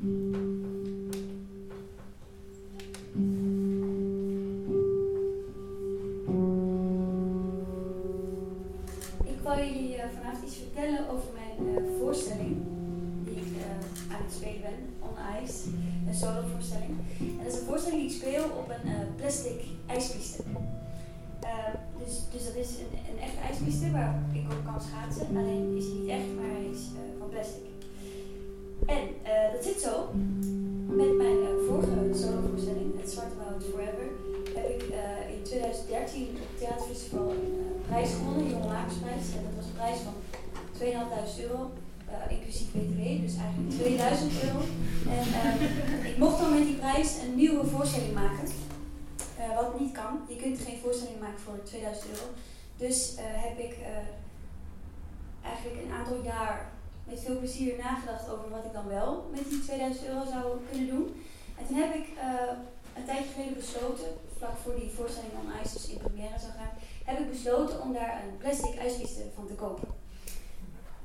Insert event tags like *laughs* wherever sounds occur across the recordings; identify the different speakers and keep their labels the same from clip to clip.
Speaker 1: Ik wil jullie uh, vanavond iets vertellen over mijn uh, voorstelling die ik uh, aan het spelen ben, On Ice, een solovoorstelling. En dat is een voorstelling die ik speel op een plastic ijspiste. dus, dus dat is een, een echte ijspiste waar ik op kan schaatsen, alleen is hij niet echt, maar hij is van plastic. En dat zit zo, met mijn vorige solovoorstelling, Het Zwarte Woud Forever, heb ik in 2013 op het theaterfestival een prijs gewonnen, de Jonge Makersprijs. En dat was een prijs van 2.500 euro, inclusief BTW, dus eigenlijk 2000 euro. En ik mocht dan met die prijs een nieuwe voorstelling maken. Wat niet kan, je kunt geen voorstelling maken voor 2000 euro. Dus heb ik eigenlijk een aantal jaar met veel plezier nagedacht over wat ik dan wel met die 2000 euro zou kunnen doen. En toen heb ik een tijdje geleden besloten, vlak voor die voorstelling Ice dus in première zou gaan, heb ik besloten om daar een plastic ijspiste van te kopen.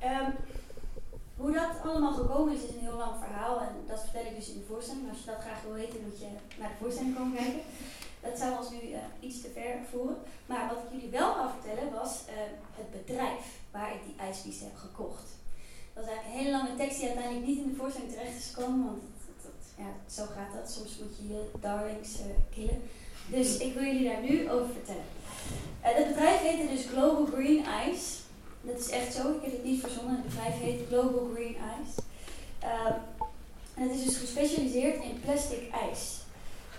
Speaker 1: Um, hoe dat allemaal gekomen is, is een heel lang verhaal en dat vertel ik dus in de voorstelling. Als je dat graag wil weten, moet je naar de voorstelling komen kijken. Dat zou ons nu uh, iets te ver voeren. Maar wat ik jullie wel wil vertellen was uh, het bedrijf waar ik die ijspiste heb gekocht. Dat is eigenlijk een hele lange tekst die uiteindelijk niet in de voorstelling terecht is gekomen, want dat, dat, ja, zo gaat dat. Soms moet je je darlings uh, killen. Dus ik wil jullie daar nu over vertellen. Uh, het bedrijf heette dus Global Green Ice. Dat is echt zo, ik heb het niet verzonnen. Het bedrijf heet Global Green Ice. Uh, en het is dus gespecialiseerd in plastic ijs.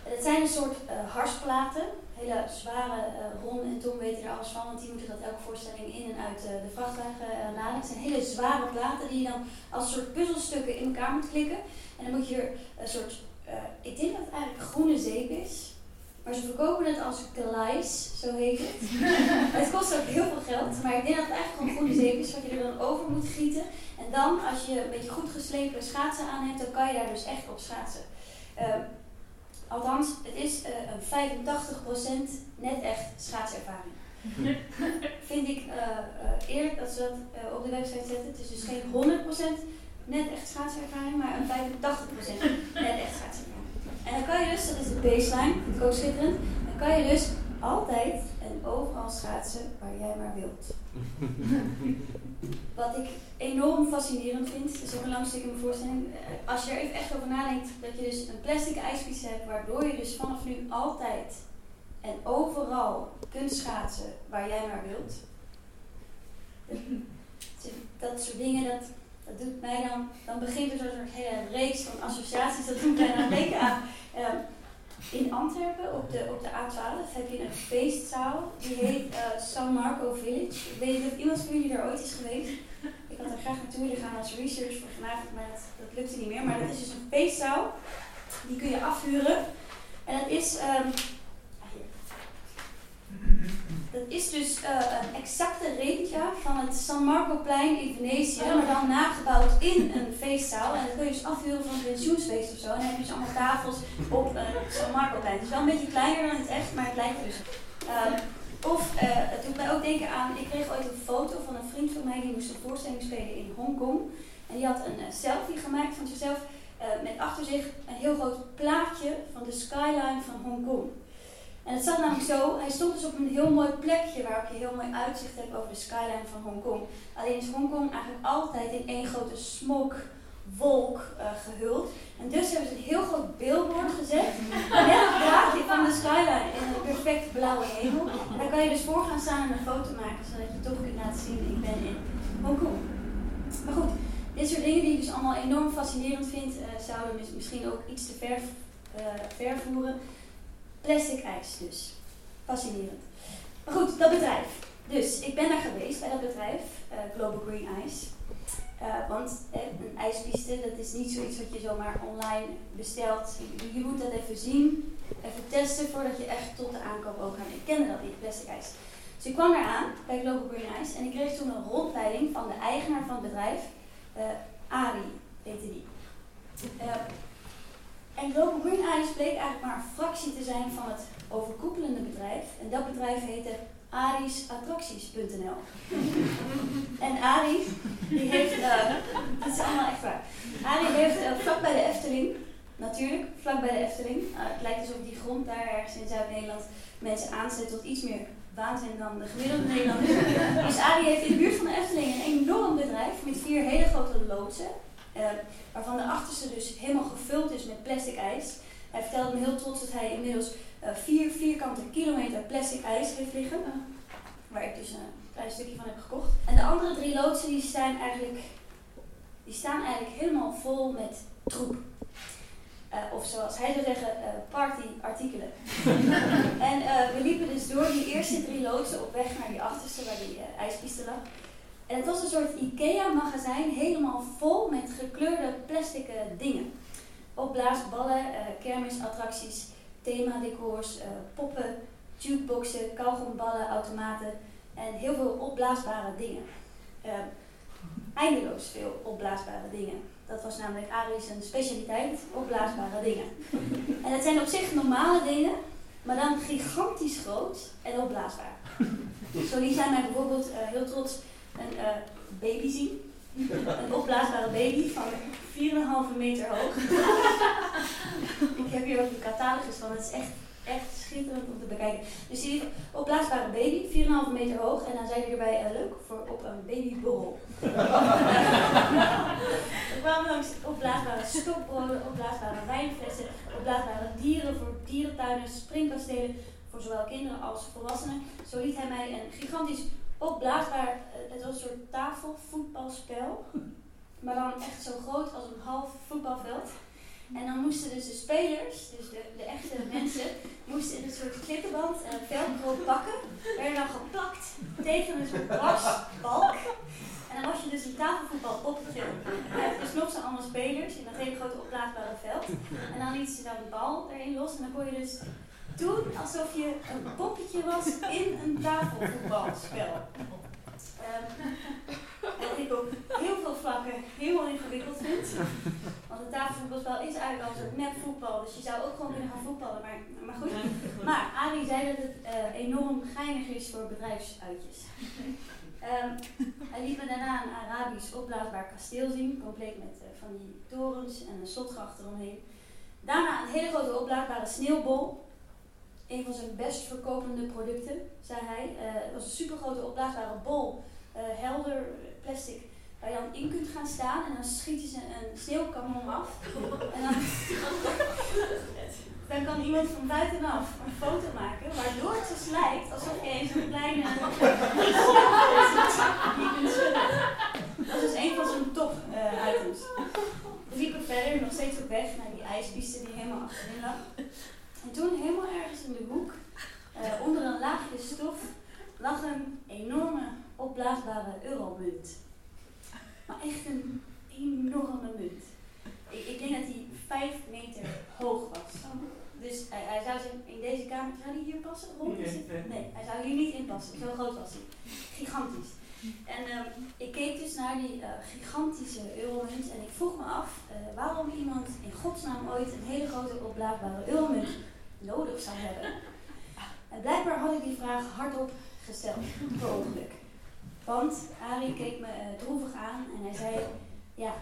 Speaker 1: Het zijn een soort uh, harsplaten, hele zware, uh, Ron en Tom weten er alles van, want die moeten dat elke voorstelling in en uit de vrachtwagen laden. Het zijn hele zware platen die je dan als soort puzzelstukken in elkaar moet klikken. En dan moet je er een soort, ik denk dat het eigenlijk groene zeep is, maar ze verkopen het als glijs, zo heet het. *laughs* het kost ook heel veel geld, maar ik denk dat het eigenlijk gewoon goede zeep is wat je er dan over moet gieten. En dan, als je een beetje goed geslepen schaatsen aan hebt, dan kan je daar dus echt op schaatsen. Uh, althans, het is uh, een 85% net echt schaatservaring. *laughs* Vind ik uh, eerlijk dat ze dat op de website zetten. Het is dus geen 100% net echt schaatservaring, maar een 85% net echt schaatservaring. En dan kan je dus, dat is de baseline, dat is ook schitterend, dan kan je dus altijd overal schaatsen waar jij maar wilt. *laughs* Wat ik enorm fascinerend vind, dat is ook een lang stuk in mijn voorstelling. Eh, als je er even echt over nadenkt, dat je dus een plastic ijspiece hebt, waardoor je dus vanaf nu altijd en overal kunt schaatsen waar jij maar wilt. *laughs* Dat soort dingen, dat, dat doet mij dan, dan begint er zo'n hele reeks van associaties, dat doet mij dan denken aan. Um, in Antwerpen op de, op de A12 heb je een feestzaal, die heet uh, San Marco Village. Ik weet niet of iemand van jullie daar ooit is geweest. Ik had er graag naartoe willen gaan als research voor vanavond, maar dat, dat lukte niet meer. Maar dat is dus een feestzaal, die kun je afhuren. En dat is um, dat is dus uh, een exacte replica van het San Marcoplein in Venetië, oh. maar dan nagebouwd in een feestzaal. En dat kun je dus afhuren van een pensioensfeest of zo. En dan heb je dus allemaal tafels op een San Marcoplein. Het is wel een beetje kleiner dan het echt, maar het lijkt dus. Uh, of uh, het doet mij ook denken aan, ik kreeg ooit een foto van een vriend van mij die moest een voorstelling spelen in Hongkong. En die had een selfie gemaakt van zichzelf met achter zich een heel groot plaatje van de skyline van Hongkong. En het zat namelijk zo, hij stond dus op een heel mooi plekje waarop je heel mooi uitzicht hebt over de skyline van Hongkong. Alleen is Hongkong eigenlijk altijd in één grote smogwolk uh, gehuld. En dus hebben ze een heel groot billboard gezet, net op het draadje van de skyline in een perfect blauwe hemel. En daar kan je dus voor gaan staan en een foto maken, zodat je toch kunt laten zien, ik ben in Hongkong. Maar goed, dit soort dingen die ik dus allemaal enorm fascinerend vind, uh, zouden misschien ook iets te ver, uh, vervoeren. Plastic ijs dus. Fascinerend. Maar goed, dat bedrijf. Dus ik ben daar geweest bij dat bedrijf, uh, Global Green Ice. Uh, want uh, een ijspiste, dat is niet zoiets wat je zomaar online bestelt. Je, moet dat even zien, even testen voordat je echt tot de aankoop ook gaat. Ik kende dat niet, plastic ijs. Dus ik kwam daar aan bij Global Green Ice en ik kreeg toen een rondleiding van de eigenaar van het bedrijf, Ari heette die. En Global Green Eyes bleek eigenlijk maar een fractie te zijn van het overkoepelende bedrijf. En dat bedrijf heette arisattracties.nl. *laughs* en Aris, die heeft, uh, dat is allemaal echt waar. Arie heeft uh, vlak bij de Efteling. Natuurlijk, vlakbij de Efteling. Uh, het lijkt alsof die grond daar ergens in Zuid-Nederland mensen aanzet tot iets meer waanzin dan de gemiddelde Nederlander. *laughs* dus Adi heeft in de buurt van de Efteling een enorm bedrijf met vier hele grote loodsen. Uh, waarvan de achterste dus helemaal gevuld is met plastic ijs. Hij vertelde me heel trots dat hij inmiddels uh, vier vierkante kilometer plastic ijs heeft liggen. Waar ik dus een klein stukje van heb gekocht. En de andere drie loodsen die zijn eigenlijk, die staan eigenlijk helemaal vol met troep. Uh, of zoals hij zou zeggen, partyartikelen. *laughs* en we liepen dus door die eerste drie loodsen op weg naar die achterste waar die ijspiste lag. En het was een soort IKEA-magazijn, helemaal vol met gekleurde plastic dingen. Opblaasballen, kermisattracties, themadecors, poppen, jukeboxen, kauwgomballen, automaten en heel veel opblaasbare dingen. eindeloos veel opblaasbare dingen. Dat was namelijk Ari's specialiteit, opblaasbare dingen. En het zijn op zich normale dingen, maar dan gigantisch groot en opblaasbaar. Zo liet hij mij bijvoorbeeld heel trots een uh, baby zien. *laughs* Een opblaasbare baby van 4,5 meter hoog. *laughs* Ik heb hier ook een catalogus van, het is echt echt schitterend om te bekijken. Dus die opblaasbare baby, 4,5 meter hoog. En dan zei hij erbij, uh, leuk, voor op een babyborrel. *laughs* er kwamen langs opblaasbare stokbroden, opblaasbare wijnflessen, opblaasbare dieren voor dierentuinen, springkastelen voor zowel kinderen als volwassenen. Zo liet hij mij een gigantisch opblaasbaar, uh, het was een soort tafelvoetbalspel. Maar dan echt zo groot als een half voetbalveld. En dan moesten dus de spelers, dus de, de echte mensen, moesten in een soort klippenband en een velcro pakken. Werden dan geplakt tegen een soort balk. En dan was je dus een tafelvoetbal opgetild. Dus nog zo allemaal spelers in dat hele grote opblaasbare veld. En dan lieten ze dan de bal erin los en dan kon je dus doen alsof je een poppetje was in een tafelvoetbalspel. Um, wat ik op heel veel vlakken heel ingewikkeld vind. Want het tafelvoetbalspel is eigenlijk al een soort nepvoetbal, dus je zou ook gewoon kunnen gaan voetballen. Maar, maar goed. Maar Arie zei dat het uh, enorm geinig is voor bedrijfsuitjes. Um, hij liet me daarna een Arabisch opblaasbaar kasteel zien, compleet met uh, van die torens en een slotgracht eromheen. Daarna een hele grote opblaasbare sneeuwbol. Een van zijn best verkopende producten, zei hij. Uh, het was een supergrote opblaasbare bol uh, helder plastic waar je dan in kunt gaan staan en dan schieten ze een sneeuwkanon af. *laughs* En dan, dan kan iemand van buitenaf een foto maken waardoor het dus lijkt alsof je eens een kleine *laughs* Dat is dus een van zijn top uh, items. We liepen verder, nog steeds op weg naar die ijspiste die helemaal achterin lag. En toen helemaal ergens in de hoek, uh, onder een laagje stof, lag een enorme opblaasbare euromunt. Maar echt een enorme munt. Ik, ik denk dat hij vijf meter hoog was. Dus hij, hij zou in deze kamer, zou hij hier passen? Rond? Nee, hij zou hier niet in passen. Zo groot was hij. Gigantisch. En um, ik keek dus naar die uh, gigantische euromunt en ik vroeg me af uh, waarom iemand in godsnaam ooit een hele grote opblaasbare euromunt nodig zou hebben. En blijkbaar had ik die vraag hardop gesteld, per ongeluk. Want Arie keek me uh, droevig aan en hij zei: Ja,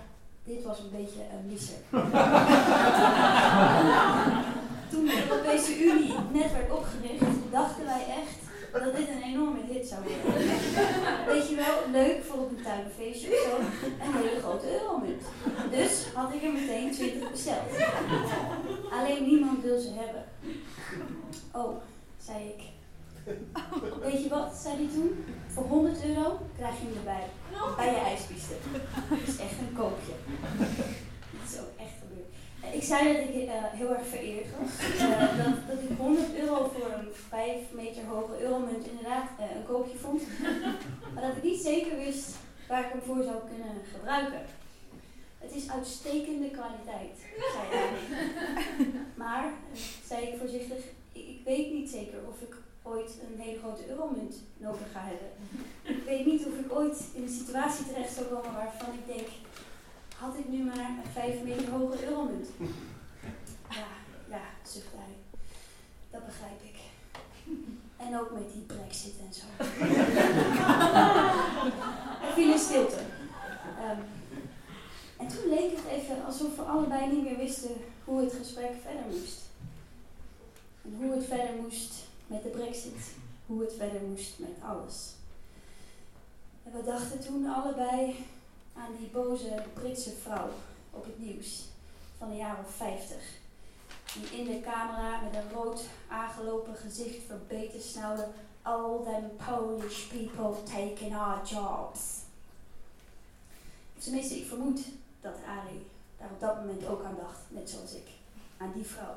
Speaker 1: dit was een beetje een misser. *laughs* Toen de Europese Unie net werd opgericht, dachten wij echt dat dit een enorme hit zou worden. Weet je wel, leuk voor op een tuinfeestje of zo. Een hele grote euromunt. Dus had ik er meteen 20 besteld. Alleen niemand wil ze hebben. Oh, zei ik. *laughs* Weet je wat, zei hij toen? Voor 100 euro krijg je hem erbij. Bij je ijspiste. Dat is echt een koopje. Dat is ook echt gebeurd. Ik zei dat ik uh, heel erg vereerd was. Uh, dat, dat ik 100 euro voor een 5 meter hoge euromunt inderdaad uh, een koopje vond. *laughs* Maar dat ik niet zeker wist waar ik hem voor zou kunnen gebruiken. Het is uitstekende kwaliteit, zei hij. *laughs* Maar, zei ik voorzichtig, ik, weet niet zeker of ik ooit een hele grote euromunt nodig ga hebben. Ik weet niet of ik ooit in een situatie terecht zou komen waarvan ik denk, had ik nu maar een vijf meter hoge euromunt? Ja, ja, zucht hij. Dat begrijp ik. En ook met die brexit en zo. *laughs* er viel een stilte. Um, en toen leek het even alsof we allebei niet meer wisten hoe het gesprek verder moest. Hoe het verder moest met de brexit. Hoe het verder moest met alles. En we dachten toen allebei aan die boze Britse vrouw op het nieuws van de jaren 50. Die in de camera met een rood aangelopen gezicht verbeten snauwde All them Polish people taking our jobs. Tenminste, ik vermoed dat Ari daar op dat moment ook aan dacht, net zoals ik, aan die vrouw.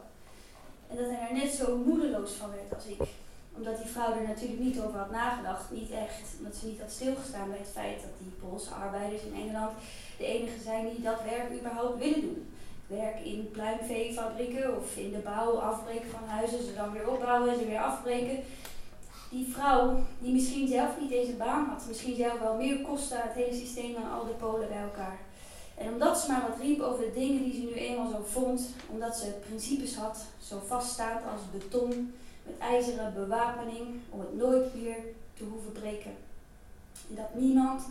Speaker 1: En dat hij er net zo moedeloos van werd als ik. Omdat die vrouw er natuurlijk niet over had nagedacht, niet echt. Omdat ze niet had stilgestaan bij het feit dat die Poolse arbeiders in Engeland de enige zijn die dat werk überhaupt willen doen. Werk in pluimveefabrieken of in de bouw, afbreken van huizen, ze dan weer opbouwen en ze weer afbreken. Die vrouw, die misschien zelf niet deze baan had, misschien zelf wel meer kostte aan het hele systeem dan al de Polen bij elkaar. En omdat ze maar wat riep over de dingen die ze nu eenmaal zo vond, omdat ze principes had, zo vaststaand als beton, met ijzeren bewapening, om het nooit meer te hoeven breken. En dat niemand,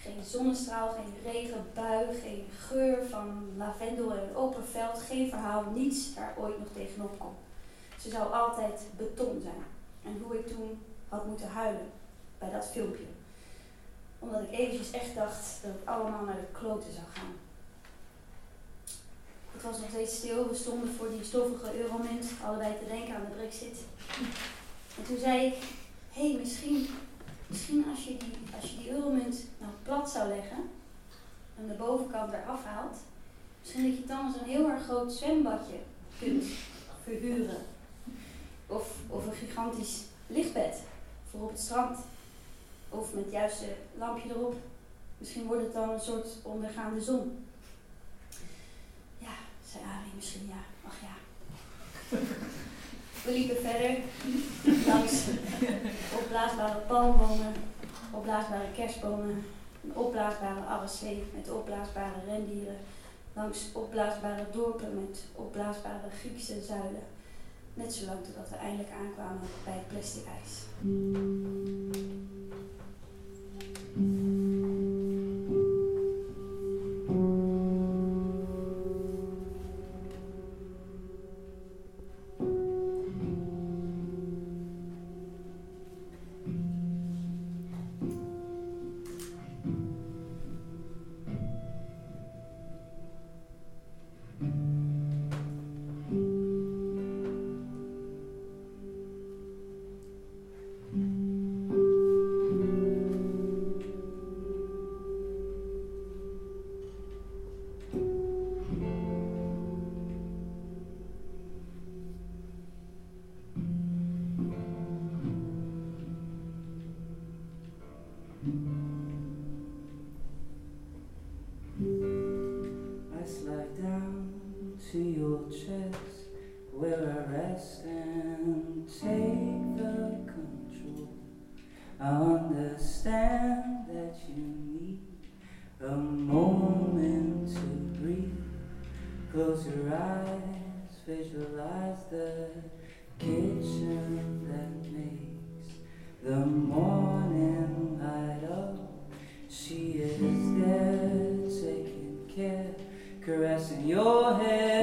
Speaker 1: geen zonnestraal, geen regenbui, geen geur van lavendel in een open veld, geen verhaal, niets daar ooit nog tegenop kon. Ze zou altijd beton zijn. En hoe ik toen had moeten huilen bij dat filmpje omdat ik eventjes echt dacht dat het allemaal naar de kloten zou gaan. Het was nog steeds stil. We stonden voor die stoffige euromint, allebei te denken aan de brexit. En toen zei ik, hé, hey, misschien, misschien als je, die, als je die euromunt nou plat zou leggen en de bovenkant eraf haalt, misschien dat je dan zo'n heel erg groot zwembadje kunt verhuren. Of, of een gigantisch lichtbed voor op het strand. Of met het juiste lampje erop. Misschien wordt het dan een soort ondergaande zon. Ja, zei Ari, misschien ja. Ach ja. We liepen verder *laughs* langs opblaasbare palmbomen, opblaasbare kerstbomen, een opblaasbare RSC met opblaasbare rendieren, langs opblaasbare dorpen met opblaasbare Griekse zuilen. Net zolang totdat we eindelijk aankwamen bij het plastic ijs. うん
Speaker 2: will arise and take the control. I understand that you need a moment to breathe. Close your eyes, visualize the kitchen that makes the morning light up. She is there taking care, caressing your head.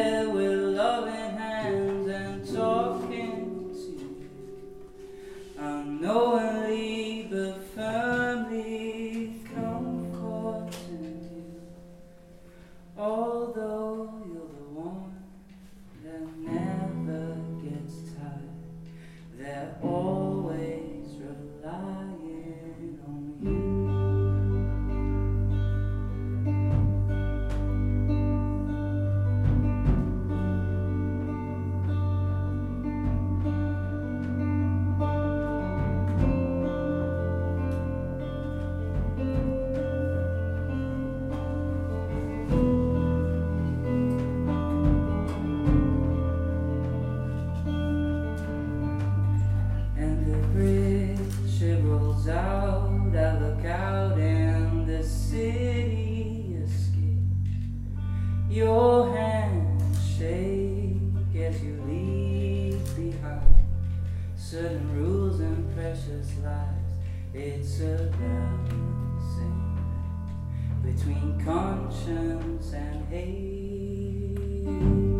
Speaker 2: certain rules and precious lives. It's a balancing between conscience and hate.